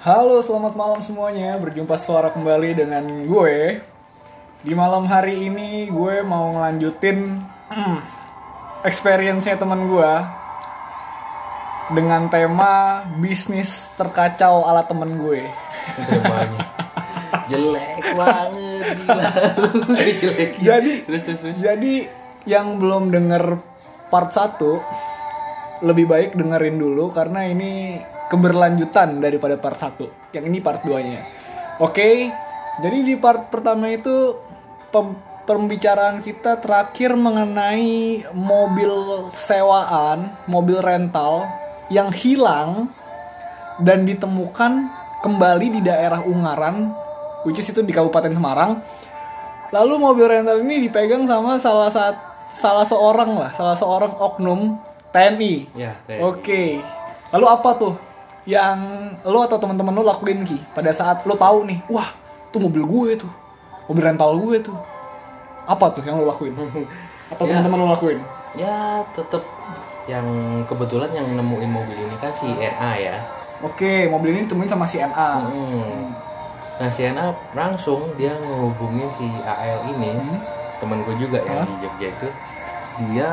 Halo, selamat malam semuanya. Berjumpa suara kembali dengan gue. Di malam hari ini gue mau ngelanjutin hmm, experience-nya teman gue dengan tema bisnis terkacau ala temen gue. jelek banget jelek Jadi jadi yang belum denger part 1 lebih baik dengerin dulu karena ini keberlanjutan daripada part 1. Yang ini part 2-nya. Oke. Jadi di part pertama itu pem- pembicaraan kita terakhir mengenai mobil sewaan, mobil rental yang hilang dan ditemukan kembali di daerah Ungaran, which is itu di Kabupaten Semarang. Lalu mobil rental ini dipegang sama salah saat salah seorang lah, salah seorang oknum TNI. ya teh Oke. Lalu apa tuh yang lo atau teman-teman lo lakuin Ki pada saat lo tahu nih, wah, tuh mobil gue tuh. Mobil rental gue tuh. Apa tuh yang lo lakuin? Atau Ya. teman-teman lo lakuin? ya tetep yang kebetulan yang nemuin mobil ini kan si NA ya Oke, mobil ini ditemuin sama si NA. Hmm. nah si NA langsung dia ngehubungin si AL ini Hmm. temen gue juga yang Hah? di Jogja itu dia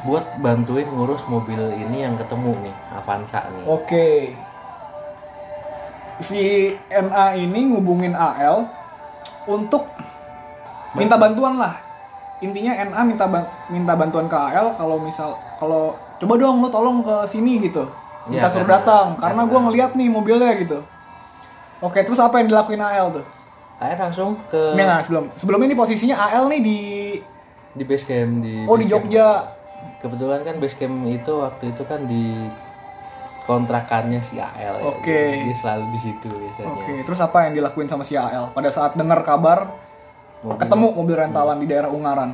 buat bantuin ngurus mobil ini yang ketemu nih Avanza nih Oke. Si NA ini ngubungin AL untuk minta bantuan lah. Intinya NA minta ban- minta bantuan ke AL kalau misal kalau coba dong lo tolong ke sini gitu. Minta Ya, suruh karena- datang karena karena- gua ngeliat nih mobilnya gitu. Oke, terus apa yang dilakuin AL tuh? AL langsung ke nggak sebelum sebelum ini posisinya AL nih di di base camp di oh di base camp. Kebetulan kan base camp itu waktu itu kan di kontrakannya si AL ya. Oke. Jadi dia selalu di situ biasanya Oke, terus apa yang dilakuin sama si AL pada saat dengar kabar Mobil- ketemu mobil rentalan di daerah Ungaran?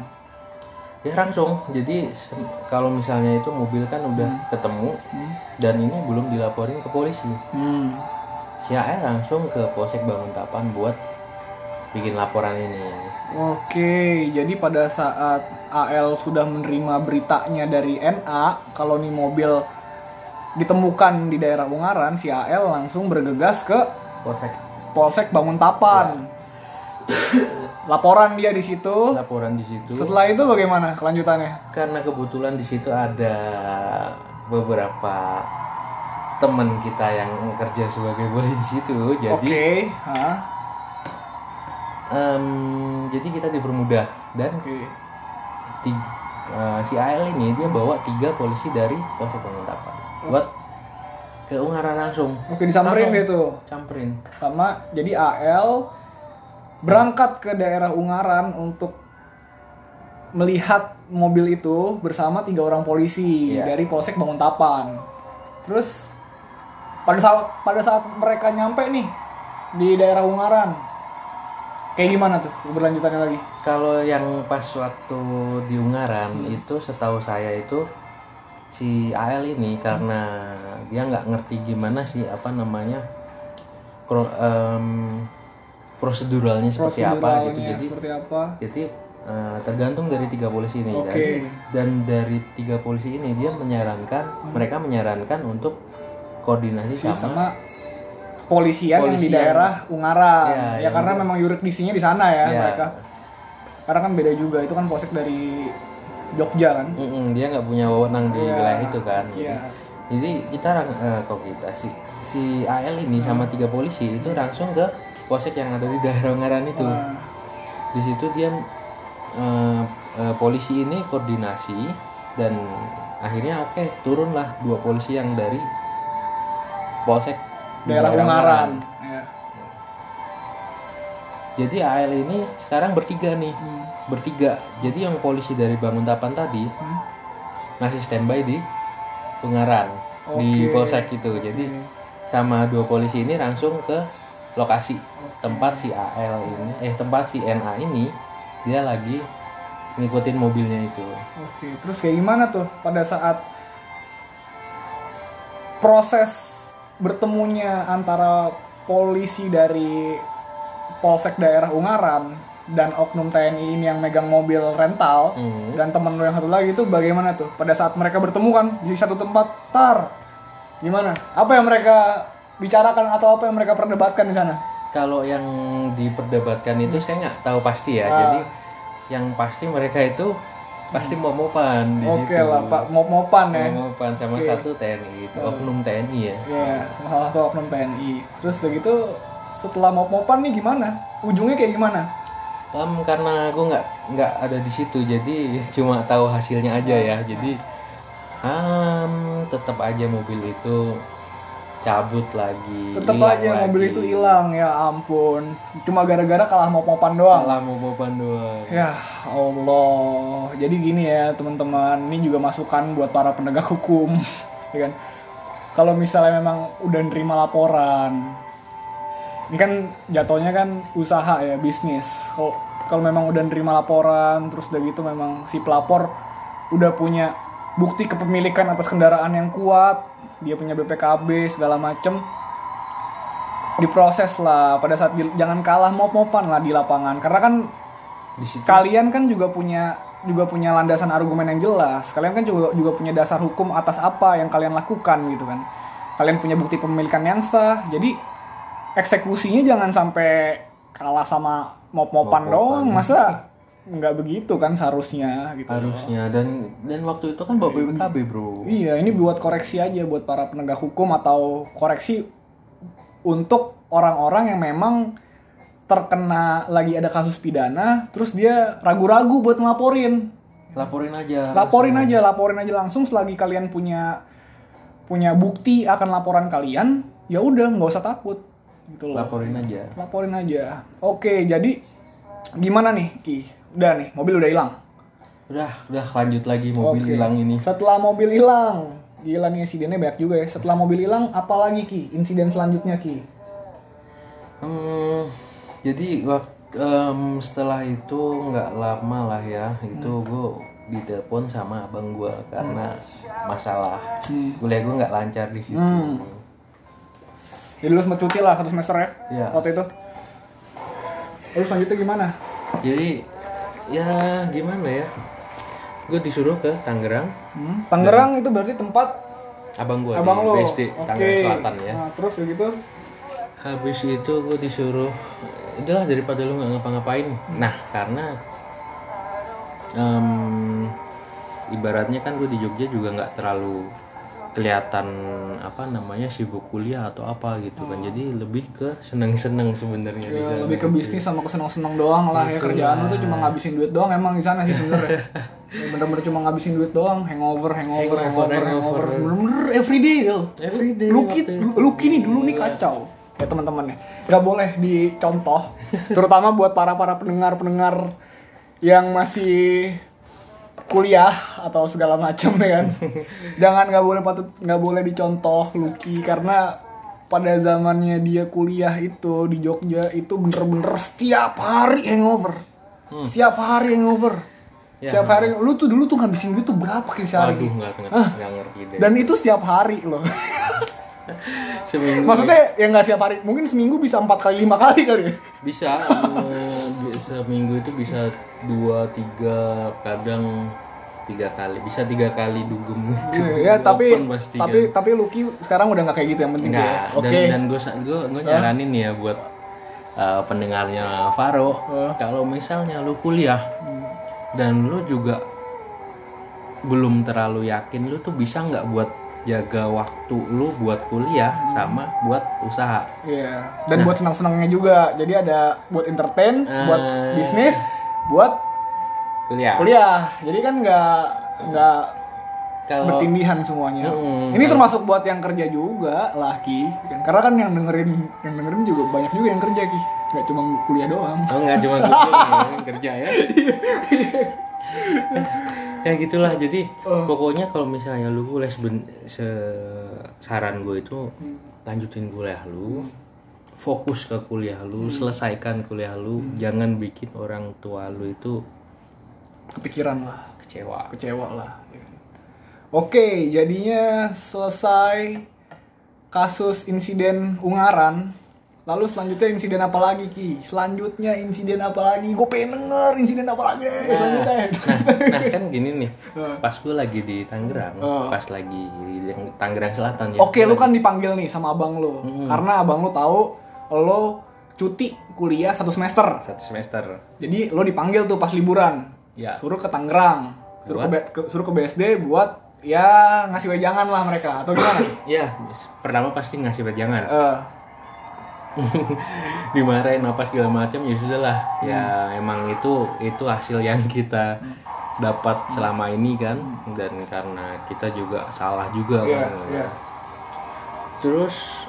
ya langsung jadi kalau misalnya itu mobil kan udah ketemu dan ini belum dilaporin ke polisi Hmm. si AL langsung ke polsek Banguntapan buat bikin laporan ini Oke, jadi pada saat AL sudah menerima beritanya dari NA kalau nih mobil ditemukan di daerah Ungaran, si AL langsung bergegas ke polsek Polsek Banguntapan. Laporan dia di situ. laporan di situ Setelah itu bagaimana kelanjutannya? karena kebetulan di situ ada beberapa teman kita yang kerja sebagai polisi di situ jadi Oke, hah? Em, jadi kita dipermudah dan Oke. ti- eh, si AL ini dia bawa tiga polisi dari polsek Banguntapan buat ke Ungaran langsung Oke, disamperin Langsung. tuh. camperin Sama jadi AL berangkat ke daerah Ungaran untuk melihat mobil itu bersama tiga orang polisi Iya. dari Polsek Banguntapan. Terus pada saat pada saat mereka nyampe nih di daerah Ungaran, kayak gimana tuh berlanjutannya lagi? kalau yang pas waktu di Ungaran itu setahu saya itu si AL ini karena dia nggak ngerti gimana sih apa namanya pro- em, proseduralnya seperti apa gitu jadi seperti apa? jadi eh, tergantung dari tiga polisi ini Oke. dan, dan dari tiga polisi ini dia menyarankan mereka menyarankan untuk koordinasi Si sama, sama kepolisian yang di daerah Ungaran. Ya, ya yang karena itu. memang yurisdiksinya di sana ya, Ya. mereka. Karena kan beda juga itu kan polsek dari Jogja kan. Mm-mm, dia nggak punya wewenang di Iya. wilayah itu kan Iya. jadi kita eh, kok kita si si AL ini sama Hmm. tiga polisi itu langsung ke polsek yang ada di daerah Ungaran itu Nah, di situ dia eh, eh, polisi ini koordinasi dan akhirnya oke turunlah dua polisi yang dari polsek daerah Ungaran. Ya. Jadi AL ini sekarang bertiga nih, Hmm. bertiga. Jadi yang polisi dari Banguntapan tadi Hmm. masih standby di Ungaran di Oke. polsek itu. Jadi sama dua polisi ini langsung ke lokasi tempat si AL ini, eh tempat si NA ini dia lagi ngikutin mobilnya itu. Oke, terus kayak gimana tuh pada saat proses bertemunya antara polisi dari polsek daerah Ungaran dan oknum TNI ini yang megang mobil rental Hmm. dan temen lo yang satu lagi itu bagaimana tuh pada saat mereka bertemu kan di satu tempat tar Gimana? Apa yang mereka bicarakan atau apa yang mereka perdebatkan di sana? Kalau yang diperdebatkan itu saya nggak tahu pasti ya. Ah. Jadi yang pasti mereka itu pasti mau mopan di Oke situ. lah, Pak, mop-mopan ya. Mau mopan sama satu TNI itu oknum TNI ya. Iya, salah satu oknum TNI. Terus udah gitu setelah mop-mopan nih gimana? Ujungnya kayak gimana? Em, karena aku nggak nggak ada di situ jadi cuma tahu hasilnya aja ya. Jadi um, tetap aja mobil itu cabut lagi. Tetep hilang aja mobil lagi. itu hilang ya ampun. Cuma gara-gara kalah mop-mopan doang. Malah mau mopan doang. Ya Allah. Jadi gini ya teman-teman, ini juga masukan buat para penegak hukum, ya kan? Kalau misalnya memang udah nerima laporan, ini kan jatuhnya kan usaha ya bisnis. Kalau kalau memang udah nerima laporan, terus udah gitu memang si pelapor udah punya bukti kepemilikan atas kendaraan yang kuat, dia punya BPKB segala macem, diproses lah pada saat di- jangan kalah mop-mopan lah di lapangan karena kan Di situ kalian kan juga punya juga punya landasan argumen yang jelas. Kalian kan juga juga punya dasar hukum atas apa yang kalian lakukan gitu kan. Kalian punya bukti pemilikan yang sah. Jadi eksekusinya jangan sampai kalah sama mop-mopan Mop-mopan. doang. Masa nggak begitu kan seharusnya gitu. harusnya dan dan waktu itu kan bawa BPKB bro. Iya, ini buat koreksi aja buat para penegak hukum atau koreksi untuk orang-orang yang memang terkena lagi ada kasus pidana, terus dia ragu-ragu buat ngelaporin. Laporin aja. Laporin aja, laporin aja langsung selagi kalian punya punya bukti akan laporan kalian, ya udah nggak usah takut. Gitu loh. Laporin aja. Laporin aja. Oke, jadi gimana nih, Ki? Udah nih, mobil udah hilang. Udah, udah lanjut lagi mobil Oke. hilang ini. Setelah mobil hilang, gila nih insidennya banyak juga ya. Setelah mobil hilang, apa lagi Ki? Insiden selanjutnya Ki? Hmm, jadi waktu setelah itu nggak lama lah ya, itu gue ditelepon sama abang gue karena masalah kuliah gue nggak lancar di situ. Hmm. Jadi lu sempat cuti lah satu semester ya? Iya. Waktu itu. Terus selanjutnya gimana? Jadi ya gimana ya? Gue disuruh ke Tangerang, Hmm? Tangerang itu berarti tempat abang gue abang di lo. BSD Oke. Tangerang Selatan ya. Nah, terus udah gitu. Habis itu gue disuruh, udahlah daripada lu nggak ngapa-ngapain. Nah karena em, ibaratnya kan gue di Jogja juga nggak terlalu kelihatan apa namanya sibuk kuliah atau apa gitu kan. Jadi lebih ke seneng-seneng sebenarnya Ya, lebih ke bisnis sama ke seneng-seneng doang lah ya kerjaan lu tuh cuma ngabisin duit doang emang di sana sih sebenarnya. Ya, bener-bener cuma ngabisin duit doang, hangover, hangover, hangover, Hangover, hangover, hangover. bener-bener everyday yo. Everyday Luki. Luki nih dulu nih kacau. Ya teman-teman ya, nggak boleh dicontoh, terutama buat para para pendengar-pendengar yang masih kuliah atau segala macam ya kan. Jangan nggak boleh patut nggak boleh dicontoh Lucky karena pada zamannya dia kuliah itu di Jogja itu bener-bener setiap hari hangover. Setiap hari hangover. Ya. Setiap hari lu tuh dulu tuh ngabisin duit tuh berapa kali sehari? Aduh nggak ngerti, nggak ngerti deh. Dan itu setiap hari loh. Seminggu Maksudnya ya nggak setiap hari, mungkin seminggu bisa empat kali lima kali kali. ya. bisa bi- seminggu itu bisa dua tiga kadang tiga kali bisa tiga kali dugem gitu ya, tapi pasti tapi kan. tapi Lucky sekarang udah nggak kayak gitu yang penting Enggak, ya. dan, Oke. dan gue gue gue nyaranin ya buat uh, pendengarnya Faro Oh. kalau misalnya lu kuliah Hmm. dan lu juga belum terlalu yakin lu tuh bisa nggak buat jaga waktu lu buat kuliah Hmm. sama buat usaha Iya. Dan buat senang-senangnya juga. Jadi ada buat entertain, buat Eh. bisnis, buat kuliah kuliah. Jadi kan nggak nggak kalau bertindihan semuanya. Mm, Ini termasuk buat yang kerja juga, laki. Karena kan yang dengerin yang dengerin juga banyak juga yang kerja ki. Gak cuma kuliah doang. Oh nggak cuma kuliah kerja ya. ya gitulah. Jadi pokoknya kalau misalnya lu kuliah seben, se- saran gue itu lanjutin kuliah lu fokus ke kuliah lu selesaikan kuliah lu. Jangan bikin orang tua lu itu Kepikiran lah, kecewa. Kecewa lah. Oke, jadinya selesai kasus insiden Ungaran. Lalu selanjutnya insiden apa lagi Ki? Selanjutnya insiden apa lagi? Gue pengen denger insiden apa lagi deh selanjutnya. nah, nah kan gini nih pas gue lagi di Tangerang Oh. pas lagi di Tangerang Selatan ya Oke, lu kan dipanggil nih sama abang lu. Karena abang lu tahu lo cuti kuliah satu semester. satu semester Jadi lo dipanggil tuh pas liburan. Ya. Suruh ke Tangerang. Suruh ke, ke- suruh ke BSD buat ya ngasih wejangan lah mereka atau gimana? ya pertama pasti ngasih wejangan Eh, dimarahin apa segala macam ya sudah lah ya emang itu itu hasil yang kita dapat selama ini kan dan karena kita juga salah juga Iya, kan iya. terus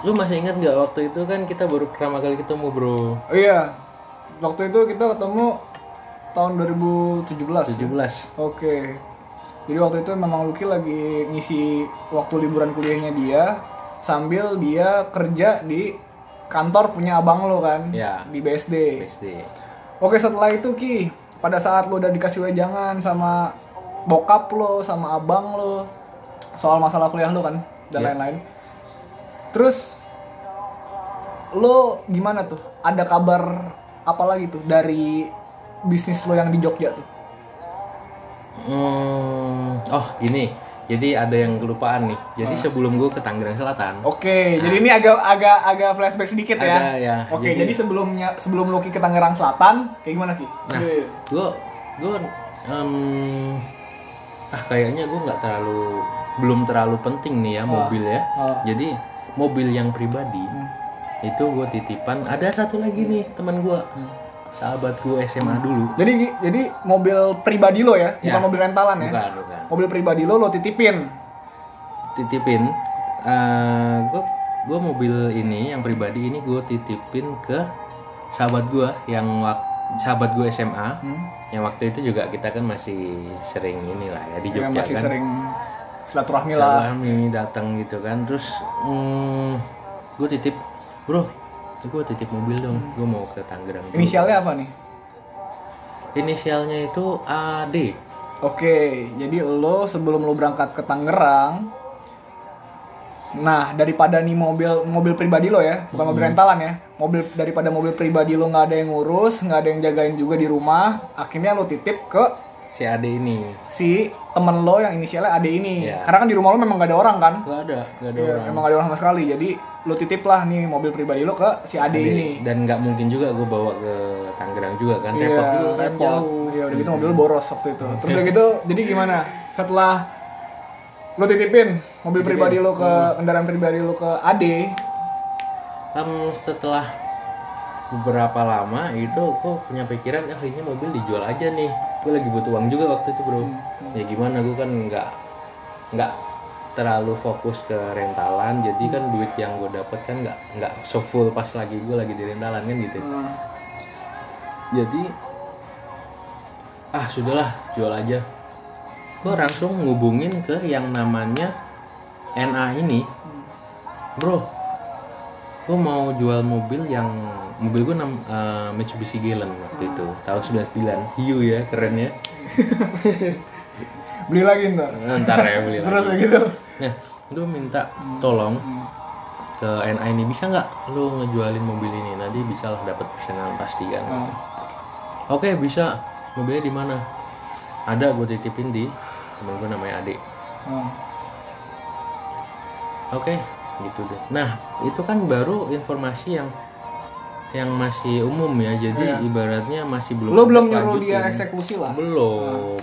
lu masih ingat nggak waktu itu kan kita baru pertama kali ketemu bro oh iya. Waktu itu kita ketemu tahun 2017. 17 Oke. Jadi waktu itu memang Lucky lagi ngisi waktu liburan kuliahnya dia sambil dia kerja di kantor punya abang lo kan Ya. di BSD. SD Oke setelah itu Ki, pada saat lo udah dikasih wejangan sama bokap lo, sama abang lo, soal masalah kuliah lo kan dan Iya. lain-lain. Terus lo gimana tuh? Ada kabar apa lagi tuh dari bisnis lo yang di Jogja tuh? Hmm, oh gini jadi ada yang kelupaan nih jadi Ah. sebelum gue ke Tangerang Selatan Oke, jadi ini agak agak agak flashback sedikit ya. Ada, ya. Oke, Jadi- jadi, sebelumnya sebelum Loki ke Tangerang Selatan, kayak gimana Ki? Nah, gue gue em, ah kayaknya gue nggak terlalu belum terlalu penting nih ya mobil ya. ah. Jadi mobil yang pribadi itu gue titipan. Ada satu lagi nih teman gue, sahabat gue SMA dulu. Jadi jadi mobil pribadi lo ya, Ya. bukan mobil rentalan ya. Bukan, bukan. Mobil pribadi lo lo titipin. Titipin. gue gue mobil ini yang pribadi ini gue titipin ke sahabat gue yang wak sahabat gue SMA. Hmm. Yang waktu itu juga kita kan masih sering inilah ya di Yang Jogja masih kan. sering silaturahmi lah. Silaturahmi datang gitu kan terus mm, gue titip bro gue titip mobil dong gue mau ke Tangerang dulu." Inisialnya apa nih? inisialnya itu AD Oke, jadi lo sebelum lo berangkat ke Tangerang, nah daripada nih mobil mobil pribadi lo ya, bukan mobil rentalan ya, mobil daripada mobil pribadi lo nggak ada yang ngurus, nggak ada yang jagain juga di rumah, akhirnya lo titip ke si AD ini si temen lo yang inisialnya Ade ini, Iya. karena kan di rumah lo memang gak ada orang kan, gak ada gak ada Iya, orang emang gak ada orang sama sekali, jadi lo titip lah nih mobil pribadi lo ke si Ade AD. ini. dan nggak mungkin juga gue bawa ke Tangerang juga kan Iya, repot juga kan repot. Iya, udah gitu mobil lu boros waktu itu. Terus udah gitu, jadi gimana? Setelah lu titipin mobil pribadi lu ke kendaraan pribadi lu ke Ade, Em, setelah beberapa lama itu gue punya pikiran ah ini mobil dijual aja nih gue lagi butuh uang juga waktu itu bro. Ya gimana gue kan nggak nggak terlalu fokus ke rentalan. Jadi kan duit yang gue dapet kan nggak nggak so full pas lagi gue lagi di rentalan kan gitu. Hmm. jadi ah sudahlah jual aja. Gue langsung ngubungin ke yang namanya NA ini. Bro gue mau jual mobil yang mobil gue nam, eh, Mitsubishi Galant waktu itu tahun 99 hiu ya keren ya beli lagi ntar. ntar ya beli lagi. Terus gitu. Nah, gue minta tolong ke NA ini bisa nggak lu ngejualin mobil ini nanti bisa lah dapat persenan pasti kan. Hmm. Oke bisa. Mobilnya di mana? Ada gue titipin di temen gue namanya Ade. Hmm. Oke, gitu deh. Nah, itu kan baru informasi yang yang masih umum ya. Jadi ibaratnya masih belum. Lu belum nyuruh dia eksekusi lah. Belum.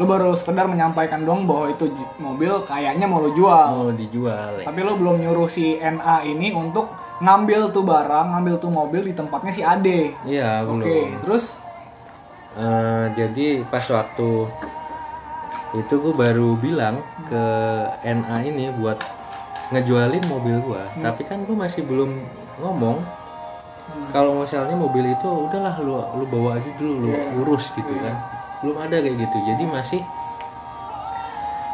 Lu baru sekedar menyampaikan dong bahwa itu mobil kayaknya mau lu jual. Mau dijual. ya. Tapi lu belum nyuruh si NA ini untuk ngambil tuh barang, ngambil tuh mobil di tempatnya si Ade. Iya, belum. Oke, terus Eh, jadi pas waktu itu gue baru bilang ke NA ini buat ngejualin mobil gua tapi kan gue masih belum ngomong kalau misalnya mobil itu udahlah lu lu bawa aja dulu lu urus gitu kan. Belum ada kayak gitu. Jadi masih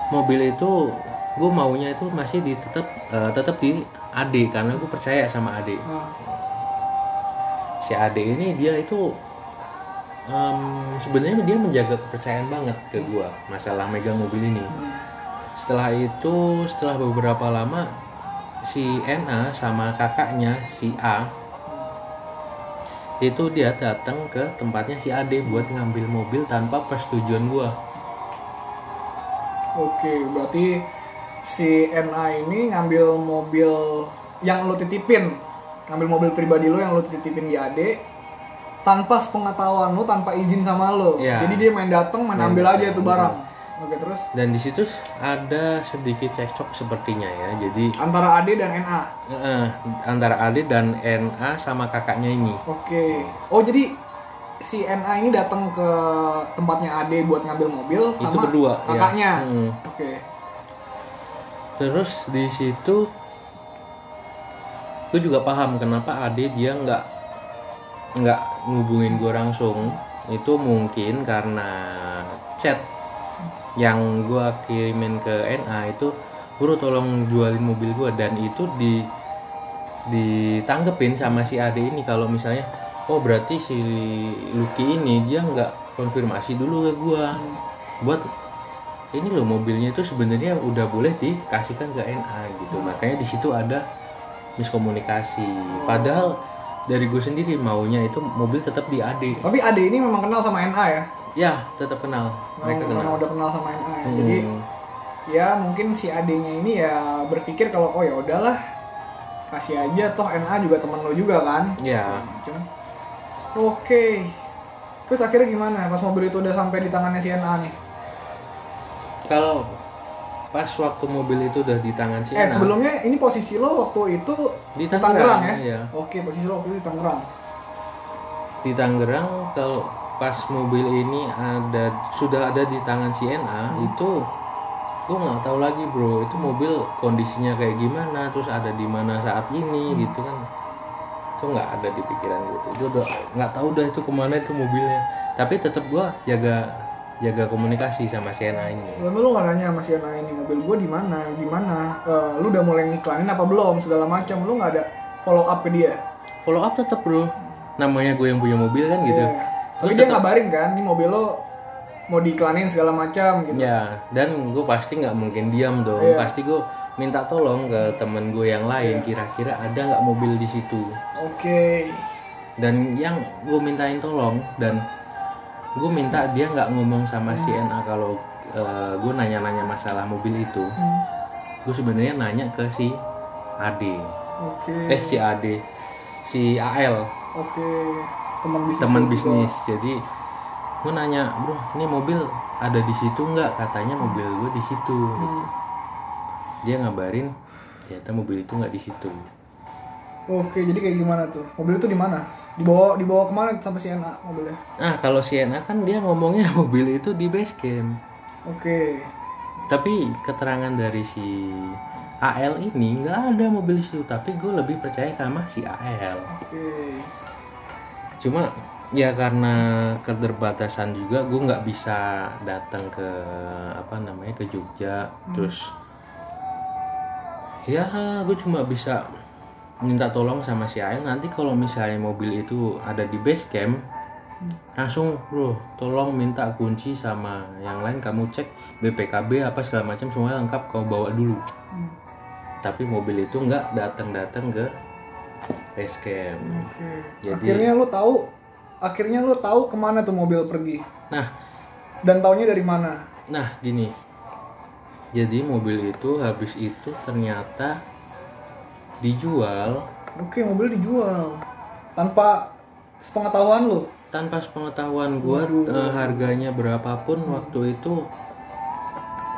mobil itu gue maunya itu masih di tetap eh, tetap di AD karena gue percaya sama AD Hmm. si Ade ini dia itu em, sebenarnya dia menjaga kepercayaan banget ke gua masalah megang mobil ini. Setelah itu setelah beberapa lama si NA sama kakaknya si A itu dia datang ke tempatnya si Ade buat ngambil mobil tanpa persetujuan gua Oke, berarti si NA ini ngambil mobil yang lo titipin, ngambil mobil pribadi lo yang lo titipin di AD tanpa sepengetahuan lo, tanpa izin sama lo. Iya. Jadi dia main datang, main Main ambil aja itu barang. Oke, terus dan di situ ada sedikit cekcok sepertinya ya jadi antara AD dan NA. eh, antara Ade dan NA sama kakaknya ini Oke. Oh, jadi si NA ini datang ke tempatnya AD buat ngambil mobil itu sama berdua ya. kakaknya. Hmm. Oke. Terus di situ gue juga paham kenapa Ade dia nggak nggak ngubungin gue langsung itu mungkin karena chat yang gue kirimin ke NA itu bro tolong jualin mobil gue dan itu di ditanggepin sama si Ade ini kalau misalnya oh berarti si Lucky ini dia nggak konfirmasi dulu ke gue buat ini loh mobilnya itu sebenarnya udah boleh dikasihkan ke NA gitu. Makanya di situ ada miskomunikasi. Padahal dari gue sendiri maunya itu mobil tetap di AD Tapi AD ini memang kenal sama NA ya. Ya tetap kenal mereka memang, memang kenal udah kenal sama NA. Hmm. Jadi ya mungkin si adenya ini ya berpikir kalau oh ya udahlah kasih aja toh NA juga teman lo juga kan. ya Cuma, Oke. Terus akhirnya gimana pas mobil itu udah sampai di tangannya si NA nih? kalau pas waktu mobil itu udah di tangan si Eh NA, sebelumnya ini posisi lo waktu itu Di Tangerang, Tangerang, ya? iya. Oke posisi lo waktu itu di Tangerang. di Tangerang kalau pas mobil ini ada sudah ada di tangan si NA Hmm. itu gue nggak tahu lagi bro itu mobil kondisinya kayak gimana terus ada di mana saat ini Hmm. gitu kan itu nggak ada di pikiran gue itu udah nggak tahu dah itu ke mana itu mobilnya tapi tetap gue jaga jaga komunikasi sama si NA ini Lalu lu gak nanya sama si NA ini mobil gua di mana, di mana? Eh, lu udah mulai ngiklanin apa belum segala macam. Lu nggak ada follow up ke dia. follow up tetap bro namanya gue yang punya mobil kan gitu Iya. Tapi dia ngabarin kan, ini mobil lo mau diiklanin segala macam gitu. Ya, dan gue pasti nggak mungkin diam dong. Iya. Pasti gue minta tolong ke temen gue yang lain. Kira-kira ada nggak mobil di situ? Oke. Dan yang gue mintain tolong dan gue minta dia nggak ngomong sama si NA kalau gue nanya-nanya masalah mobil itu. Hmm. Gue sebenarnya nanya ke si Ade. Oke. Eh si Ade, si AL Oke. Teman bisnis. teman juga. bisnis. Jadi gue nanya, bro, ini mobil ada di situ nggak? Katanya mobil gue di situ. Hmm. dia ngabarin ternyata mobil itu nggak di situ Oke, jadi kayak gimana tuh? Mobil itu di mana? Dibawa dibawa ke mana sama si NA mobilnya? nah kalau Sienna kan dia ngomongnya mobil itu di base camp Oke. tapi keterangan dari si AL ini nggak ada mobil situ tapi gue lebih percaya sama si AL Oke. Cuma ya karena keterbatasan juga gue nggak bisa datang ke apa namanya ke Jogja. Terus ya gue cuma bisa minta tolong sama si Ael nanti kalau misalnya mobil itu ada di base camp langsung bro tolong minta kunci sama yang lain kamu cek BPKB apa segala macam semuanya lengkap kau bawa dulu. Tapi mobil itu nggak datang-datang ke base camp Oke. Jadi- Akhirnya lu tahu akhirnya lu tahu ke mana tuh mobil pergi nah dan taunya dari mana? Nah, gini. Jadi mobil itu habis itu ternyata dijual Oke, mobil dijual tanpa sepengetahuan lu. tanpa sepengetahuan gua eh, harganya berapapun waktu itu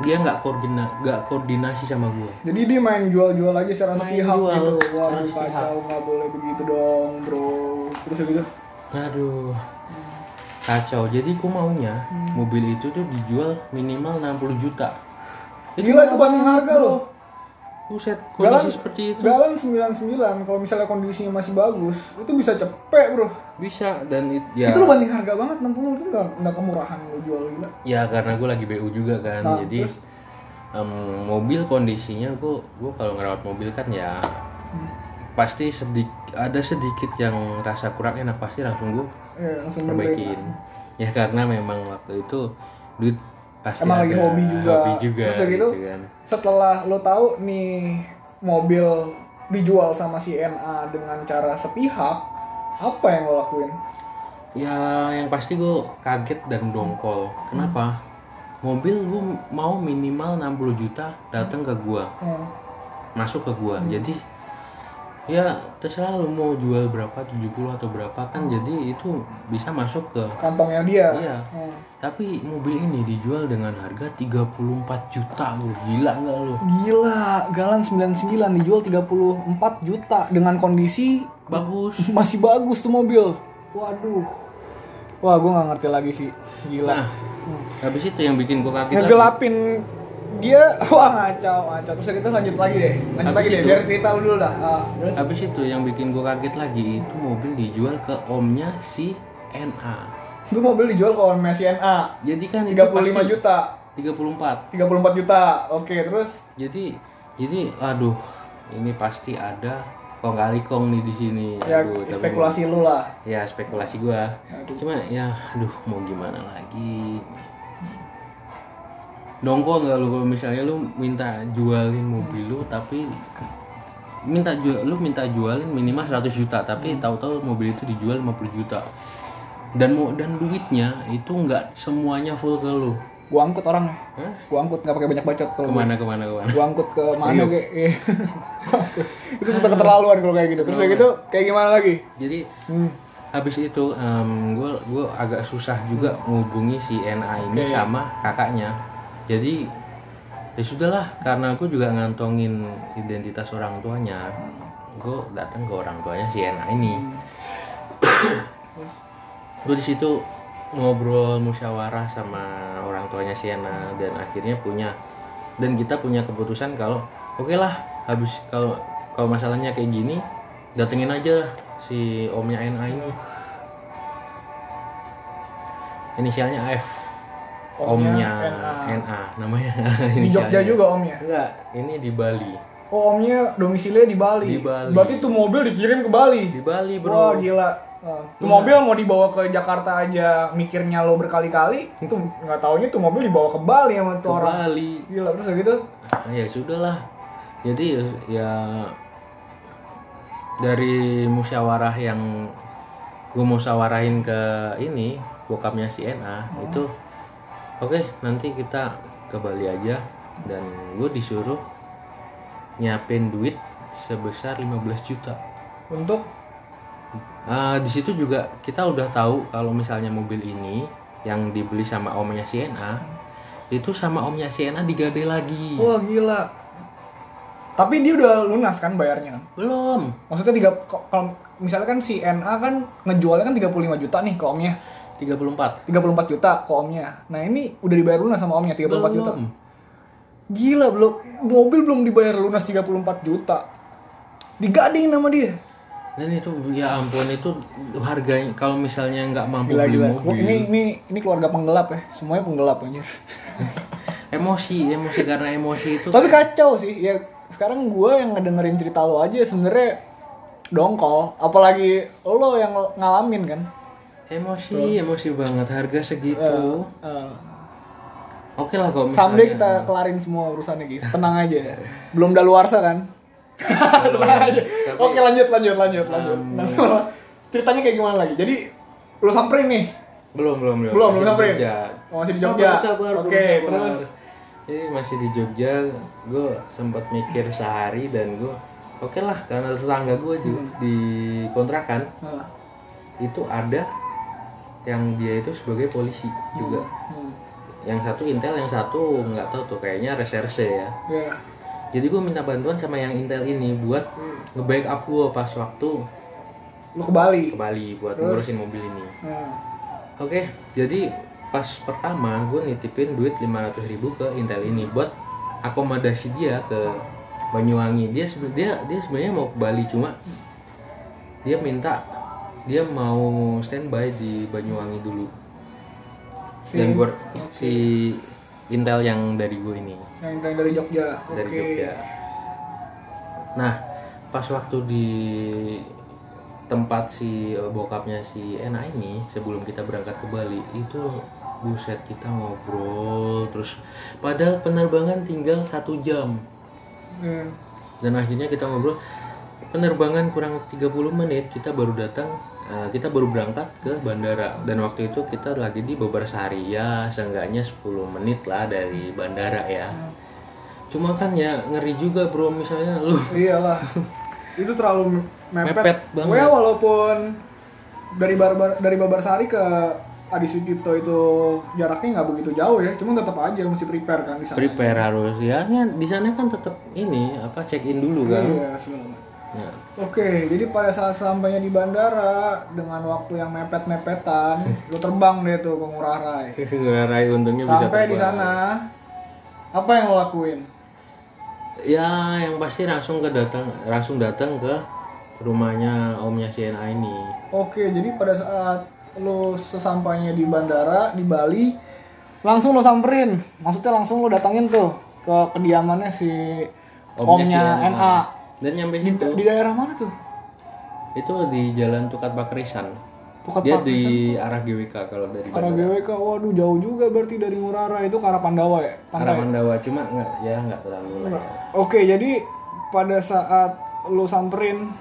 dia nggak koordina nggak koordinasi sama gua. Jadi dia main jual-jual aja secara Main sepihak jual, gitu. sepihak. kacau nggak boleh begitu dong, bro. Terus gitu. Aduh. Kacau. Jadi gua maunya mobil itu tuh dijual minimal 60 juta. Gila itu banding harga loh. Buset, Galan, kondisi seperti itu galan 99 kalau misalnya kondisinya masih bagus, itu bisa cepet, Bro. bisa dan it- ya Itu lu banding harga banget 60 itu enggak enggak kemurahan lu jual gila. Ya karena gue lagi BU juga kan, Nah, jadi terus? em, mobil kondisinya gue gue kalau ngerawat mobil kan ya pasti sedik ada sedikit yang rasa kurang enak pasti langsung gue Ya, langsung benerin. perbaikin. Ya karena memang waktu itu duit pasti Emang lagi hobi juga. hobi juga Terus udah gitu, kan. Setelah lo tahu nih mobil dijual sama si NA dengan cara sepihak, apa yang lo lakuin? ya yang pasti gue kaget dan dongkol kenapa mobil gue mau minimal 60 juta datang ke gua Hmm. masuk ke gua jadi ya terserah lu mau jual berapa 70 atau berapa kan jadi itu bisa masuk ke Kantongnya dia. Iya. Hmm. tapi mobil ini dijual dengan harga 34 juta lu gila nggak lu Gila, Galan 99 dijual 34 juta dengan kondisi bagus masih bagus tuh mobil. Waduh. Wah, gue nggak ngerti lagi sih. Gila. nah habis itu yang bikin gua kaget lagi Ngegelapin dia, wah ngacau, ngacau. Terus kita lanjut lagi deh. Lanjut Habis lagi deh, biar cerita lu dulu dah. Ah, terus? habis itu yang bikin gua kaget lagi itu mobil dijual ke omnya si NA Itu mobil dijual ke Orme CNA. jadi kan itu 35 pasti juta. 34 34 juta. Oke, terus jadi jadi aduh ini pasti ada kong kali kong nih di sini ya aduh tapi spekulasi lu lah. ya spekulasi gua Aduh. cuma ya aduh mau gimana lagi dongkol nggak lu kalau misalnya lu minta jualin mobil lu tapi minta jual lu minta jualin minimal 100 juta tapi Hmm. tahu-tahu mobil itu dijual 50 juta dan mau dan duitnya itu nggak semuanya full ke lu Gua angkut orangnya. Hah? Gua angkut nggak pakai banyak bacot kalau gua. ke mana ke mana ke mana Gua angkut ke mana kayak iya. itu sudah keterlaluan kalau kayak gitu. Terus kayak gitu kayak gimana lagi? jadi Hmm. habis itu gue gue agak susah juga menghubungi si NA ini Oke. sama kakaknya jadi ya sudahlah karena aku juga ngantongin identitas orang tuanya gue datang ke orang tuanya si NA ini. Gue di situ ngobrol musyawarah sama orang tuanya si NA dan akhirnya punya dan kita punya keputusan kalau oke lah habis kalau kalau masalahnya kayak gini datengin aja lah si omnya NA ini. Inisialnya AF Omnya omnya NA. NA namanya Di Jogja juga omnya. enggak ini di Bali Oh, omnya domisilinya di Bali. Di Bali. Berarti tuh mobil dikirim ke Bali. di Bali bro Wah, gila. Uh, tuh mobil mau dibawa ke Jakarta aja mikirnya lo berkali-kali, itu nggak taunya tuh mobil dibawa ke Bali sama ke tuh orang. Bali Gila, terus gitu. Ah, ya sudahlah jadi ya dari musyawarah yang gue musyawarahin ke ini bokapnya si NA itu oke nanti kita ke Bali aja dan gue disuruh nyiapin duit sebesar 15 juta Untuk Ah, di situ juga kita udah tahu kalau misalnya mobil ini yang dibeli sama omnya si NA itu sama omnya si NA digade lagi wah gila. Tapi dia udah lunas kan bayarnya kan? belum Maksudnya tiga kalau misalnya kan si NA kan ngejualnya kan 35 juta nih ke omnya. 34 34 juta ke omnya. Nah, ini udah dibayar lunas sama omnya 34 juta. Belum. Gila, belum mobil belum dibayar lunas 34 juta. Digading nama dia. dan itu ya ampun itu harganya kalau misalnya nggak mampu Gila beli gila. mobil Ini ini ini keluarga penggelap ya. Semuanya penggelap anjir. emosi emosi karena emosi itu Tapi kacau sih. Ya sekarang gue yang ngedengerin cerita lo aja sebenarnya dongkol. Apalagi lo yang ngalamin kan. Emosi emosi banget harga segitu Eh, oke lah misalnya someday kita kelarin semua urusannya gitu. Tenang aja. Belum daluarsa kan? Tenang aja. Oke lanjut lanjut lanjut lanjut. Nah, ceritanya kayak gimana lagi? Jadi lo samperin nih. belum belum belum Belum, belum samperin? Jogja. Oh, masih di Jogja. Sabar, Oke, sabar. terus? jadi masih di Jogja gue sempat mikir sehari dan gue oke lah karena tetangga gue Hmm. di kontrakan Nah, itu ada yang dia itu sebagai polisi juga hmm. yang satu intel yang satu nggak tahu tuh kayaknya reserse ya Ya. jadi gue minta bantuan sama yang intel ini buat nge-backup gue pas waktu Lu ke Bali. ke Bali buat Terus? ngurusin mobil ini Nah, Oke, jadi pas pertama gue nitipin duit 500 ribu ke Intel ini buat akomodasi dia ke Banyuwangi. Dia dia dia sebenarnya mau ke Bali cuma dia minta dia mau standby di Banyuwangi dulu. Si- Dan gue si Intel yang dari gue ini yang yang dari Jogja. dari Oke. Jogja. Nah, pas waktu di tempat si eh, bokapnya si Ena ini sebelum kita berangkat ke Bali itu buset kita ngobrol terus padahal penerbangan tinggal satu jam Hmm. dan akhirnya kita ngobrol penerbangan kurang 30 menit kita baru datang eh, kita baru berangkat ke bandara. Dan waktu itu kita lagi di Bobarsari ya seenggaknya 10 menit lah dari bandara ya. Cuma kan ya ngeri juga bro misalnya lu. Iyalah. Itu terlalu mepet, Mepet banget. Gue walaupun dari barbar dari Babarsari ke Adi Sucipto itu jaraknya nggak begitu jauh ya. Cuma tetap aja mesti prepare kan di sana. Prepare harus. Ya kan di sana kan tetap ini apa check in dulu kan. Iya Nah, Oke, jadi pada saat sampainya di bandara dengan waktu yang mepet-mepetan, lu terbang deh tuh ke Ngurah Rai. Rai untungnya bisa Sampai di sana, apa yang lo lakuin? ya yang pasti langsung ke datang langsung datang ke rumahnya omnya Sienna ini Oke, jadi pada saat lo sesampainya di bandara di Bali, langsung lo samperin. Maksudnya langsung lo datangin tuh ke kediamannya si omnya, Sienna. NA. Dan nyampe Di, situ di daerah mana tuh? itu di jalan Tukat Bakrisan Tukat dia Pakrisan. di arah GWK kalau dari Arah bandara GWK, waduh jauh juga berarti dari Ngurah Rai itu ke arah Pandawa ya? arah Mandawa cuma nggak ya nggak terlalu lah ya. Oke, jadi pada saat lu samperin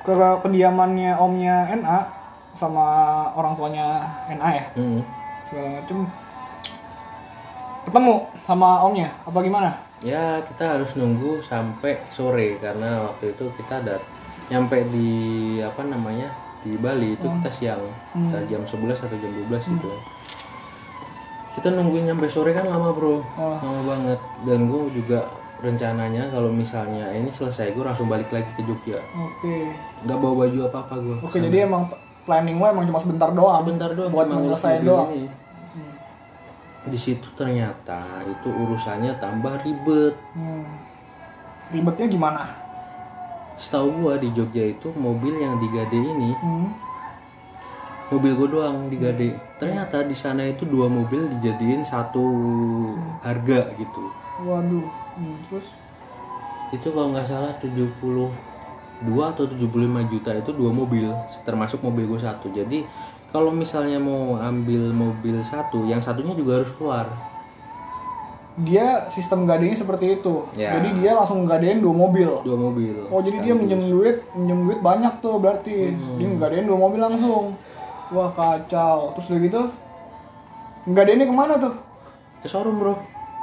ke kediamannya omnya NA sama orang tuanya NA ya, Mm. segala macem ketemu sama omnya apa gimana? ya kita harus nunggu sampai sore karena waktu itu kita ada nyampe di apa namanya di Bali itu kita siang kita jam 11 atau jam 12 gitu kita nungguin nyampe sore kan lama bro lama banget dan gue juga rencananya kalau misalnya ini selesai gue langsung balik lagi ke Jogja Oke. nggak bawa baju apa apa gue Oke, jadi emang planning lo emang cuma sebentar doang. sebentar doang buat mobil doang. ini. Di situ ternyata itu urusannya tambah ribet Hmm. Ribetnya gimana? setahu gua di Jogja itu mobil yang digade ini Hmm. mobil gua doang digade ternyata di sana itu dua mobil dijadiin satu harga gitu Waduh. Hmm, terus itu kalau nggak salah 72 atau 75 juta itu dua mobil termasuk mobil gua satu jadi kalau misalnya mau ambil mobil satu yang satunya juga harus keluar dia sistem gadenya seperti itu. Ya. Jadi dia langsung gadein dua mobil. dua mobil Oh jadi dia minjem duit, minjem duit banyak tuh berarti. Hmm. Dia nggadein dua mobil langsung. Wah kacau. Terus udah gitu, nggadeinnya ke mana tuh? ke showroom bro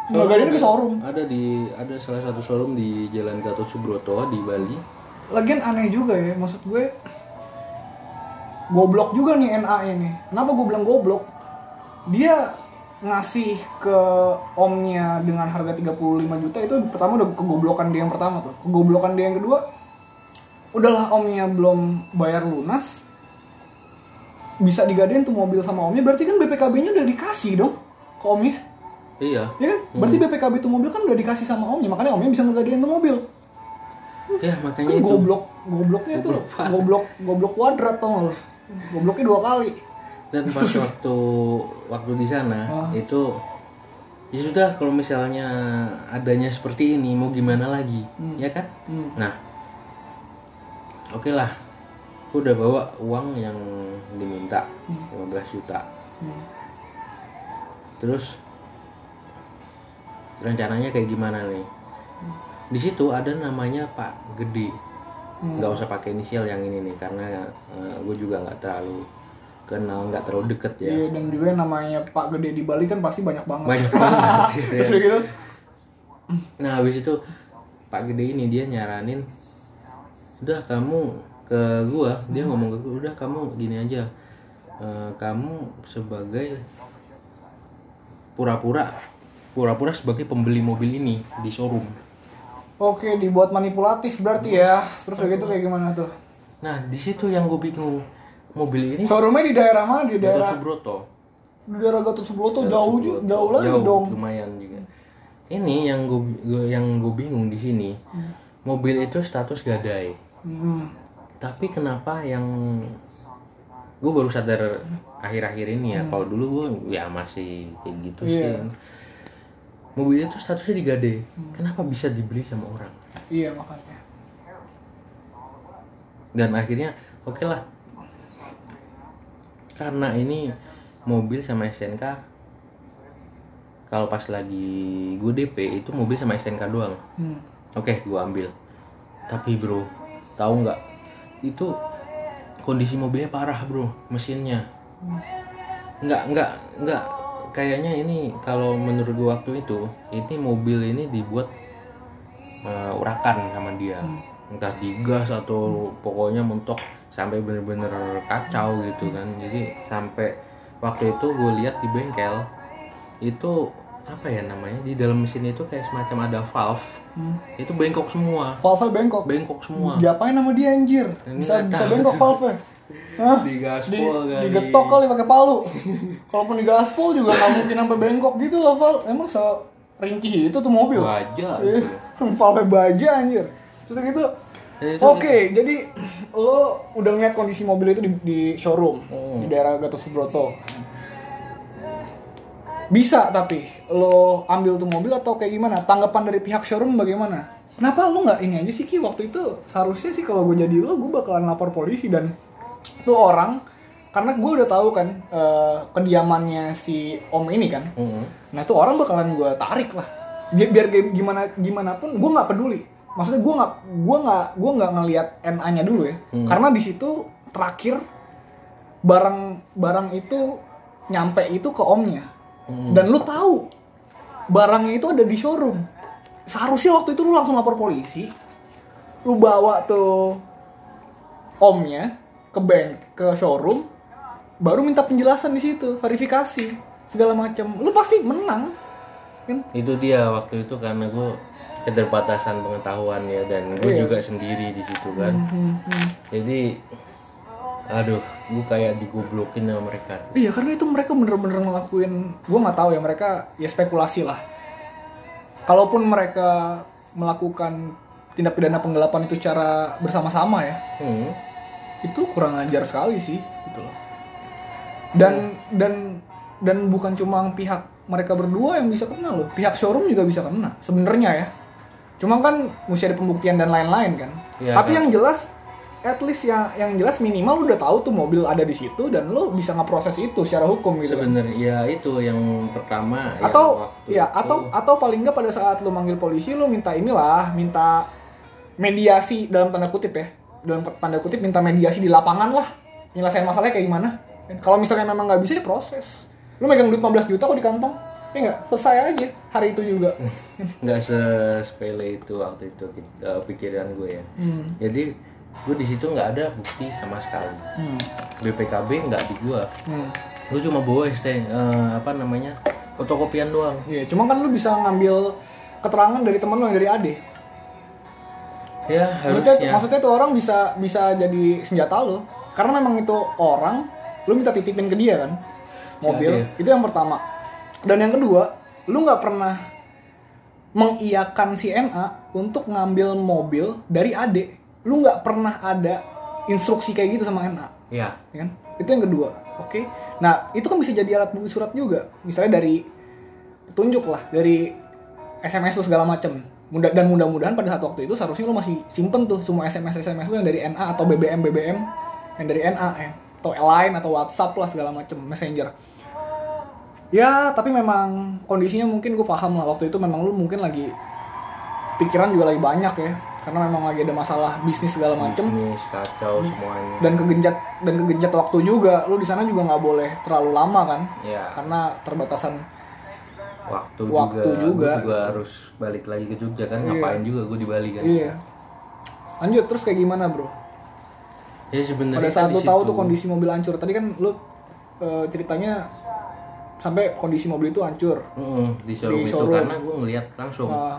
Nggadeinnya ke showroom. ada di ada salah satu showroom di Jalan Gatot Subroto di Bali Lagian aneh juga ya, maksud gue goblok juga nih NA ini. Kenapa gue bilang goblok? Dia ngasih ke omnya dengan harga 35 juta itu pertama udah kegoblokan dia yang pertama tuh. Kegoblokan dia yang kedua udahlah omnya belum bayar lunas bisa digadein tuh mobil sama omnya. Berarti kan BPKB-nya udah dikasih dong ke omnya. Iya. Ya kan? Berarti BPKB tuh mobil kan udah dikasih sama omnya makanya omnya bisa ngegadein tuh mobil. Ya makanya kan itu. goblok gobloknya tuh goblok goblok kuadrat tau gak lo gobloknya dua kali. Dan pas waktu waktu di sana Oh. itu ya sudah kalau misalnya adanya seperti ini mau gimana lagi? Ya kan? Hmm. nah oke lah aku udah bawa uang yang diminta 15 juta. Hmm. terus rencananya kayak gimana nih? Di situ ada namanya Pak Gede nggak usah pakai inisial yang ini nih karena gue juga nggak terlalu kenal nggak terlalu deket ya. Iya dan juga yang namanya Pak Gede di Bali kan pasti banyak banget. banyak banget gitu ya. Terus gitu, nah habis itu Pak Gede ini dia nyaranin udah kamu ke gua. Dia ngomong ke gua udah kamu gini aja. Eh, kamu sebagai pura-pura pura-pura sebagai pembeli mobil ini di showroom oke dibuat manipulatif berarti ya. Terus udah gitu kayak gimana tuh? nah di situ yang gue bingung mobil ini Showroomnya di daerah mana? Di Gatot daerah Subroto di daerah Gatot Subroto jauh ju- jauh lagi Jauh, dong. lumayan juga ini yang gue yang gue bingung di sini mobil itu status gadai Hmm. tapi kenapa yang gue baru sadar akhir-akhir ini ya kalau dulu gue ya masih kayak gitu Hmm. Iya. sih mobil itu statusnya digade kenapa bisa dibeli sama orang? Iya makanya. dan akhirnya oke lah. Karena ini mobil sama STNK kalau pas lagi gue DP itu mobil sama STNK doang. Hmm. oke gue ambil. Tapi bro tahu nggak? Itu kondisi mobilnya parah bro mesinnya. Nggak nggak nggak kayaknya ini kalau menurut gua waktu itu ini mobil ini dibuat eh, urakan sama dia. Entah digas atau pokoknya mentok sampai bener-bener kacau gitu kan. Jadi sampai waktu itu gue lihat di bengkel itu apa ya namanya di dalam mesin itu kayak semacam ada valve. Itu bengkok semua. Valve bengkok. bengkok semua. Diapain nama dia anjir? Ini Bisa bisa bengkok valve Hah? di gaspol Di, kali digetok kali pakai palu. Kalaupun di gaspol juga nggak mungkin sampai bengkok gitu lah, Val. Emang se ringkih itu tuh mobil. baja Eh, gitu. valve baja anjir. Terus gitu. Ya, itu- Oke, jadi lo udah ngeliat kondisi mobil itu di, di showroom Hmm. di daerah Gatot Subroto. Bisa tapi lo ambil tuh mobil atau kayak gimana? Tanggapan dari pihak showroom bagaimana? Kenapa lo nggak ini aja sih Ki waktu itu seharusnya sih kalau gue jadi lo gue bakalan lapor polisi dan tuh orang karena gue udah tahu kan eh, kediamannya si om ini kan Mm-mm. Nah itu orang bakalan gue tarik lah. Bi- Biar kayak gimana gimana pun gue nggak peduli. Maksudnya gue nggak gue nggak gue nggak ngelihat NA-nya dulu ya. Karena di situ terakhir barang barang itu nyampe itu ke omnya. Dan lu tahu barangnya itu ada di showroom. Seharusnya waktu itu lu langsung lapor polisi. Lu bawa tuh omnya ke bank ke showroom baru minta penjelasan di situ verifikasi segala macam. Lu pasti menang kan? Itu dia waktu itu karena gue keterbatasan pengetahuan ya dan gue Iya. juga sendiri di situ kan. Jadi aduh gue kayak digoblokin sama mereka. Iya karena itu mereka bener-bener ngelakuin gua nggak tahu ya mereka ya spekulasi lah. Kalaupun mereka melakukan tindak pidana penggelapan itu secara bersama-sama ya hmm. Itu kurang ajar sekali sih gitu loh. Dan dan dan bukan cuma pihak mereka berdua yang bisa kena loh pihak showroom juga bisa kena sebenarnya ya. Cuma kan mesti ada pembuktian dan lain-lain kan. Iya, tapi kan. yang jelas at least yang yang jelas minimal lu udah tahu tuh mobil ada di situ dan lu bisa ngeproses itu secara hukum gitu. Kan. sebenarnya ya itu yang pertama yang atau waktu ya itu- atau atau paling nggak pada saat lu manggil polisi lu minta inilah minta mediasi dalam tanda kutip ya dalam tanda kutip minta mediasi di lapangan lah nyelesain masalahnya kayak gimana kalau misalnya memang nggak bisa ya proses lu megang duit 15 juta kok di kantong ya nggak selesai aja hari itu juga nggak sesepele itu waktu itu uh, pikiran gue ya hmm. jadi gue di situ nggak ada bukti sama sekali Hmm. BPKB nggak di gue Hmm. gue cuma bawa ST eh, apa namanya fotokopian doang Iya, cuma kan lu bisa ngambil keterangan dari temen lu yang dari AD. Ya Maksudnya, harusnya maksudnya tuh orang bisa bisa jadi senjata lo. Karena memang itu orang, lu minta titipin ke dia kan, mobil. AD. Itu yang pertama. Dan yang kedua, lu nggak pernah mengiyakan si NA untuk ngambil mobil dari AD. Lu nggak pernah ada instruksi kayak gitu sama NA, ya ya kan? Itu yang kedua. Oke. Nah, itu kan bisa jadi alat bukti surat juga. Misalnya dari petunjuk lah, dari SMS lu segala macem. Mudah dan mudah-mudahan pada saat waktu itu seharusnya lu masih simpen tuh semua SMS SMS lu yang dari NA atau BBM BBM yang dari NA ya. atau Line atau WhatsApp lah segala macem Messenger. Ya, tapi memang kondisinya mungkin gue paham lah. Waktu itu memang lu mungkin lagi pikiran juga lagi banyak ya. Karena memang lagi ada masalah bisnis segala macem. Bisnis kacau semuanya. Dan kegenjat dan kegenjat waktu juga. Lu di sana juga nggak boleh terlalu lama kan? Ya karena terbatasan waktu, Waktu juga, juga. Gua juga harus balik lagi ke Jogja kan Iya. ngapain juga gue di Bali kan? Iya. Lanjut terus kayak gimana bro? Ya sebenarnya pada saat kan lu di tahu tuh kondisi mobil hancur tadi kan lu eh, ceritanya sampai kondisi mobil itu hancur. Mm-mm, di showroom Di itu showroom. karena gue ngeliat langsung. Ah,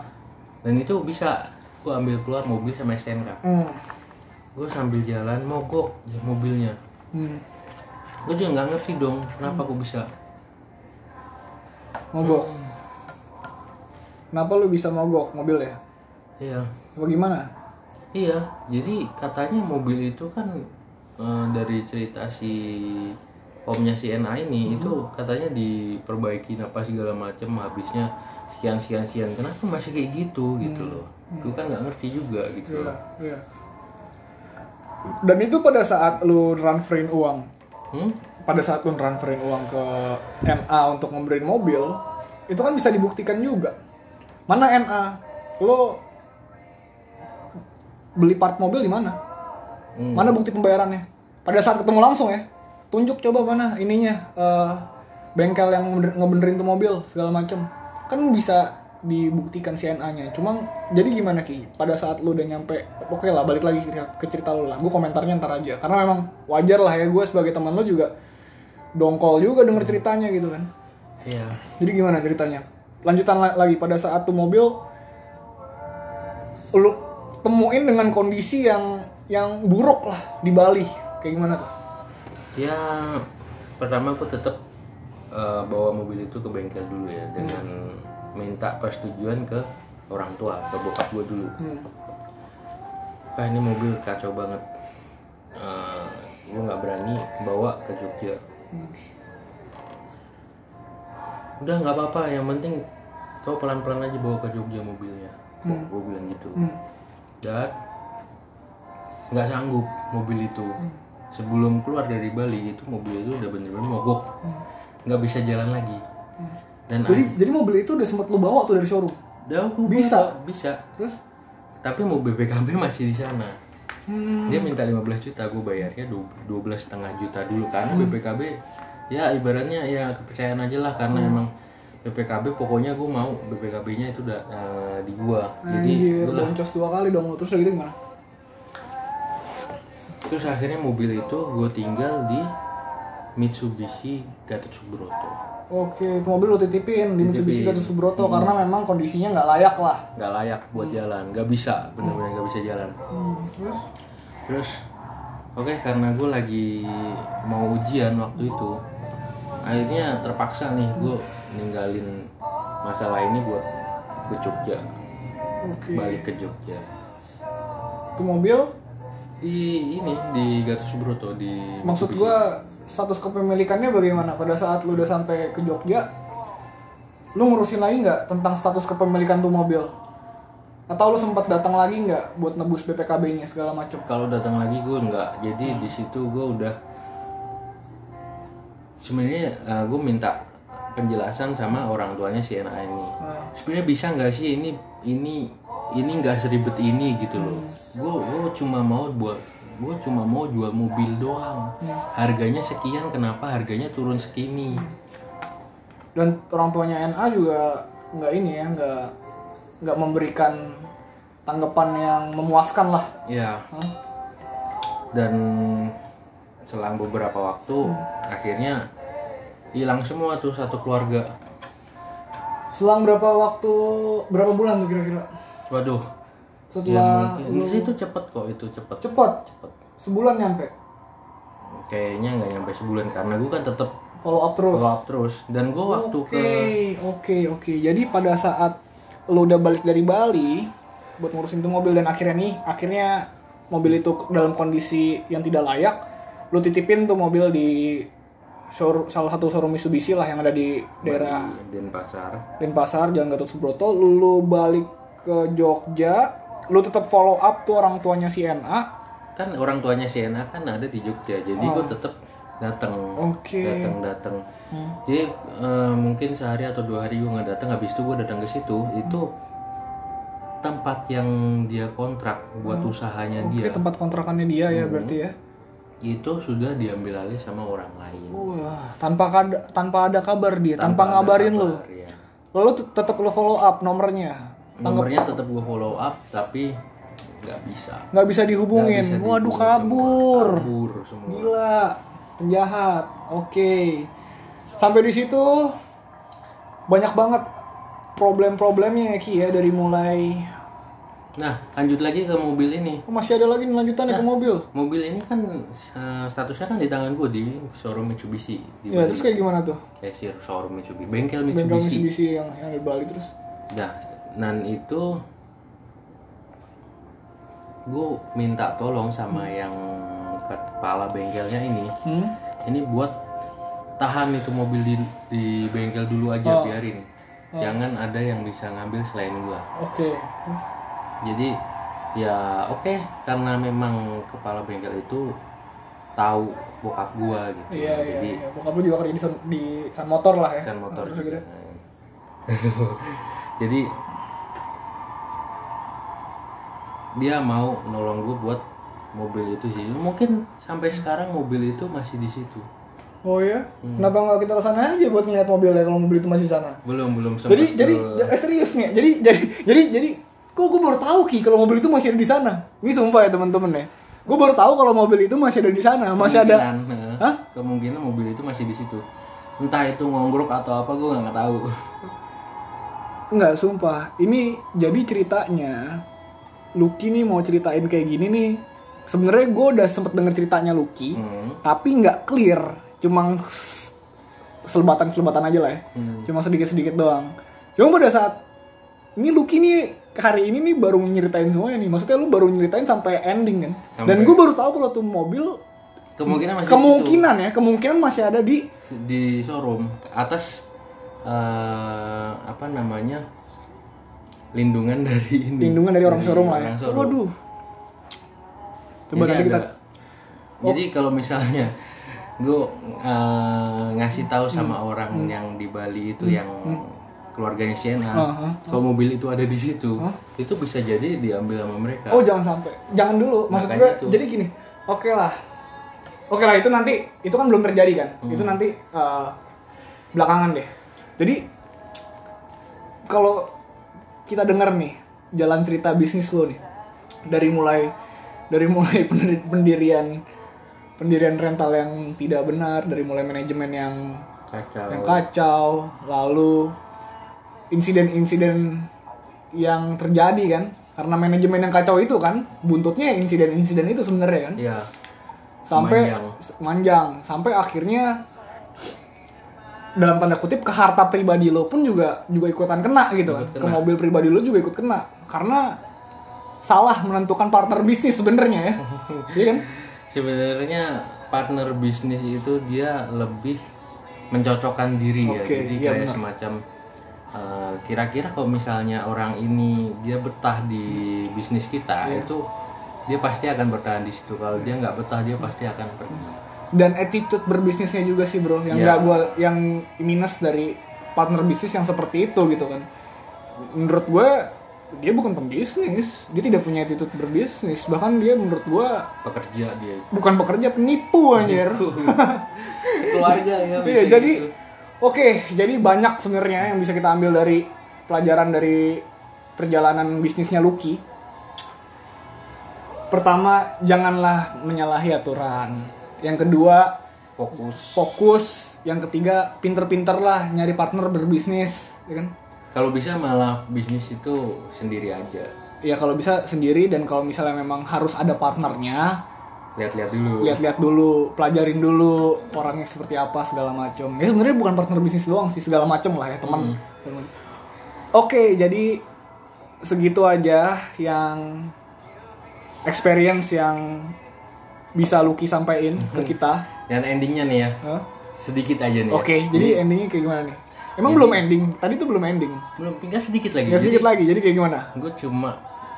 dan itu bisa gue ambil keluar mobil sama STNK hmm, gue sambil jalan mogok di mobilnya. Hmm, gue juga nggak ngerti dong kenapa gue bisa mogok. Kenapa lu bisa mogok mobil ya? Iya. Apa gimana? Iya jadi katanya mobil itu kan eh, dari cerita si omnya si NA ini Hmm. itu katanya diperbaiki apa segala macem habisnya sekian sekian sekian. Kenapa masih kayak gitu gitu loh? Gue kan nggak ngerti juga gitu Hmm. Iya, loh. iya. dan itu pada saat lu transferin uang? Hmm? Pada saat lu transferin uang ke NA untuk membeliin mobil itu kan bisa dibuktikan juga. Mana NA lo beli part mobil di mana? Hmm. mana bukti pembayarannya? Pada saat ketemu langsung ya tunjuk coba mana ininya eh, bengkel yang bener- ngebenerin tuh mobil segala macem. Kan bisa dibuktikan CNA-nya cuma jadi gimana ki? Pada saat lu udah nyampe oke lah balik lagi ke, ke cerita lu lah. Gue komentarnya ntar aja. Karena memang wajar lah ya gue sebagai teman lu juga dongkol juga denger ceritanya gitu kan Iya. jadi gimana ceritanya lanjutan la- lagi pada saat tuh mobil lu temuin dengan kondisi yang yang buruk lah di Bali kayak gimana tuh Ya pertama aku tetap eh, bawa mobil itu ke bengkel dulu ya dengan minta persetujuan ke orang tua ke bokap gue dulu. Hmm. Pak ini mobil kacau banget. Eh, gue nggak berani bawa ke Jogja. Udah nggak apa-apa, yang penting kau pelan-pelan aja bawa ke Jogja mobilnya. Gue bilang gitu. Hmm. Dan nggak sanggup mobil itu. Sebelum keluar dari Bali itu mobil itu udah bener-bener mogok, nggak bisa jalan lagi. Dan jadi jadi mobil itu udah sempat lu bawa tuh dari showroom Udah aku Bisa? bawa, bisa. terus Tapi mau BPKB masih di sana. Hmm, Dia minta 15 juta, gue bayarnya 12 setengah juta dulu karena BPKB ya ibaratnya ya kepercayaan aja lah karena emang BPKB pokoknya gue mau BPKB-nya itu udah eh, di gua. Jadi anjir boncos dua kali dong terus gitu gimana? Terus akhirnya mobil itu gue tinggal di Mitsubishi Gatot Subroto. Oke itu mobil lu titipin di Mitsubishi. Gatot Subroto karena memang kondisinya nggak layak lah Nggak layak buat jalan, nggak bisa, bener-bener nggak bisa jalan. hmm, terus Terus, oke karena gue lagi mau ujian waktu itu, akhirnya terpaksa nih gue ninggalin masalah ini buat ke Jogja, oke balik ke Jogja. itu mobil Di ini di Gatot Subroto di maksud Mitsubishi. Status kepemilikannya bagaimana? Pada saat lu udah sampai ke Jogja lu ngurusin lagi nggak tentang status kepemilikan tuh mobil? Atau lu sempat datang lagi nggak buat nebus BPKB-nya segala macem? Kalau datang lagi gue nggak. Jadi di situ gue udah sebenarnya gue minta penjelasan sama orang tuanya si NA ini. Nah, sebenarnya bisa nggak sih ini ini ini nggak seribet ini gitu loh? Gue gue cuma mau buat gue cuma mau jual mobil doang. Harganya sekian kenapa harganya turun segini? Dan orang tuanya NA juga nggak ini ya nggak nggak memberikan tanggapan yang memuaskan lah. Ya dan selang beberapa waktu akhirnya hilang semua tuh satu keluarga. Selang berapa waktu berapa bulan tuh kira-kira? Waduh setelah ya mungkin itu cepet kok itu cepet. Cepet? Cepet. Sebulan nyampe? Kayaknya nggak nyampe sebulan karena gue kan tetap follow up terus? Follow up terus. Dan gue waktu Oke, ke oke, oke. Jadi pada saat lo udah balik dari Bali buat ngurusin tuh mobil dan akhirnya nih, akhirnya mobil itu dalam kondisi yang tidak layak, lo titipin tuh mobil di showroom, salah satu showroom Mitsubishi lah yang ada di daerah Denpasar. Denpasar, Jalan Gatot Subroto. Lu, lu balik ke Jogja, lu tetap follow up tuh orang tuanya si NA. kan orang tuanya Sienna kan ada di Jogja jadi gue tetap datang Oke. datang datang jadi eh, mungkin sehari atau dua hari gue nggak datang habis itu gue datang ke situ itu tempat yang dia kontrak buat usahanya Oke, dia tempat kontrakannya dia ya berarti ya. itu sudah diambil alih sama orang lain Wah, tanpa kada, tanpa ada kabar dia, tanpa, ngabarin lu. Kabar, ya. Lalu tet- tetap lo follow up nomornya. Nomornya tetap gue follow up tapi nggak bisa Nggak bisa dihubungin. Nggak bisa Waduh dihubungin kabur. semua. kabur semua Gila. Penjahat. Oke. Sampai di situ banyak banget problem-problemnya ya Ki ya dari mulai nah lanjut lagi ke mobil ini oh, masih ada lagi lanjutannya Nah. ke mobil. mobil ini kan eh, statusnya kan di tangan gue di showroom Mitsubishi di Ya, Bali. terus kayak gimana tuh? kasir showroom Mitsubishi bengkel Bengkel Mitsubishi Mitsubishi yang yang di Bali terus. nah nan itu gue minta tolong sama yang kepala bengkelnya ini Hmm? ini buat tahan itu mobil di, di bengkel dulu aja biarin jangan ada yang bisa ngambil selain gua Oke. jadi ya oke karena memang kepala bengkel itu tahu bokap gua gitu Iya, iya, jadi iya. Bokap lu juga kerja di, di Sun Motor lah ya. kan motor Terus juga. gitu. jadi dia mau nolong gue buat mobil itu sih mungkin sampai sekarang mobil itu masih di situ Oh ya? Hmm. Kenapa nggak kita ke sana aja buat ngeliat mobilnya kalau mobil itu masih di sana? belum belum Jadi jadi eh, serius nih. Jadi jadi jadi jadi kok gue baru tahu ki kalau mobil itu masih ada di sana. Ini sumpah ya teman-teman ya. Gue baru tahu kalau mobil itu masih ada di sana, masih ada. eh, Hah? kemungkinan mobil itu masih di situ entah itu ngongrok atau apa gue nggak tahu Enggak, sumpah. Ini jadi ceritanya Lucky nih mau ceritain kayak gini nih. Sebenarnya gue udah sempet denger ceritanya Lucky, Hmm. tapi nggak clear. Cuma selebatan-selebatan aja lah ya. Hmm. Cuma sedikit-sedikit doang. Cuma pada saat ini Lucky nih hari ini nih baru nyeritain semuanya nih. Maksudnya lu baru nyeritain sampai ending kan. Dan Sampai- gue baru tahu kalau tuh mobil kemungkinan masih kemungkinan ya, kemungkinan masih ada di di showroom atas eh, apa namanya lindungan dari ini lindungan dari orang showroom lah ya. showroom. Waduh. Coba Jadi nanti kita agak- jadi kalau misalnya gue ngasih tahu sama Hmm. orang yang di Bali itu yang keluarganya Sienna, Ah, ah, kalau mobil itu ada di situ, itu bisa jadi diambil sama mereka. Oh jangan sampai, jangan dulu. Maksud Makanya gue, itu. jadi gini, oke lah, oke lah itu nanti, itu kan belum terjadi kan, Hmm. itu nanti eh, belakangan deh. Jadi kalau kita dengar nih jalan cerita bisnis lo nih, dari mulai dari mulai pendiri- pendirian pendirian rental yang tidak benar, dari mulai manajemen yang Kacau. yang kacau, lalu insiden-insiden yang terjadi kan karena manajemen yang kacau itu kan buntutnya insiden-insiden itu sebenarnya kan Iya. sampai Manjang. manjang sampai akhirnya dalam tanda kutip ke harta pribadi lo pun juga juga ikutan kena gitu kan ke mobil pribadi lo juga ikut kena karena salah menentukan partner bisnis sebenarnya ya iya kan Sebenarnya partner bisnis itu dia lebih mencocokkan diri ya. Oke, Jadi iya kayak benar. semacam eh, kira-kira kalau misalnya orang ini dia betah di bisnis kita Iya. itu dia pasti akan bertahan di situ. Kalau dia nggak betah dia pasti akan pergi. Dan attitude berbisnisnya juga sih bro yang Iya. nggak gua yang minus dari partner bisnis yang seperti itu gitu kan menurut gue dia bukan pembisnis dia tidak punya attitude berbisnis bahkan dia menurut gue Pekerja dia. bukan pekerja penipu anjir Keluarga ya. iya jadi gitu. oke jadi banyak sebenarnya yang bisa kita ambil dari pelajaran dari perjalanan bisnisnya Lucky pertama janganlah menyalahi aturan yang kedua fokus. fokus yang ketiga pinter-pinter lah nyari partner berbisnis ya kan Kalau bisa malah bisnis itu sendiri aja. ya kalau bisa sendiri dan kalau misalnya memang harus ada partnernya Lihat-lihat dulu. lihat-lihat dulu pelajarin dulu orangnya seperti apa segala macam ya sebenarnya bukan partner bisnis doang sih segala macam lah ya teman oke jadi segitu aja yang experience yang bisa Lucky sampaikan ke kita Dan endingnya nih ya. Hah? Sedikit aja nih. ya. oke jadi endingnya kayak gimana nih emang belum ending tadi tuh belum ending belum tinggal sedikit lagi. Jadi, sedikit lagi jadi kayak gimana gue cuma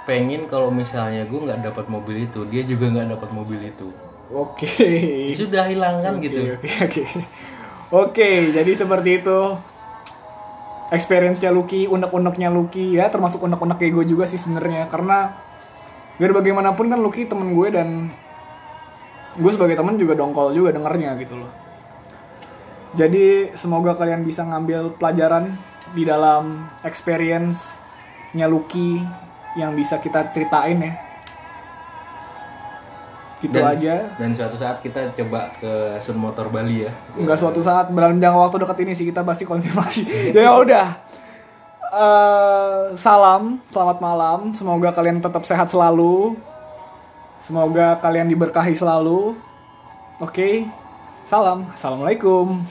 pengen kalau misalnya gue nggak dapat mobil itu, dia juga nggak dapat mobil itu. oke Sudah hilang kan gitu. Oke oke oke jadi seperti itu experience-nya Lucky unek-uneknya Lucky ya termasuk unek-unek kayak gue juga sih sebenarnya karena biar bagaimanapun kan Lucky temen gue dan gue sebagai teman juga dongkol juga dengernya gitu loh jadi semoga kalian bisa ngambil pelajaran di dalam experience-nya Lucky yang bisa kita ceritain ya gitu Dan- aja Dan suatu saat kita coba ke Sun Motor Bali ya. Enggak suatu saat dalam jangka waktu dekat ini sih kita pasti konfirmasi. ya udah. Eh, salam, selamat malam. Semoga kalian tetap sehat selalu. Semoga kalian diberkahi selalu. Oke. Salam. Assalamualaikum.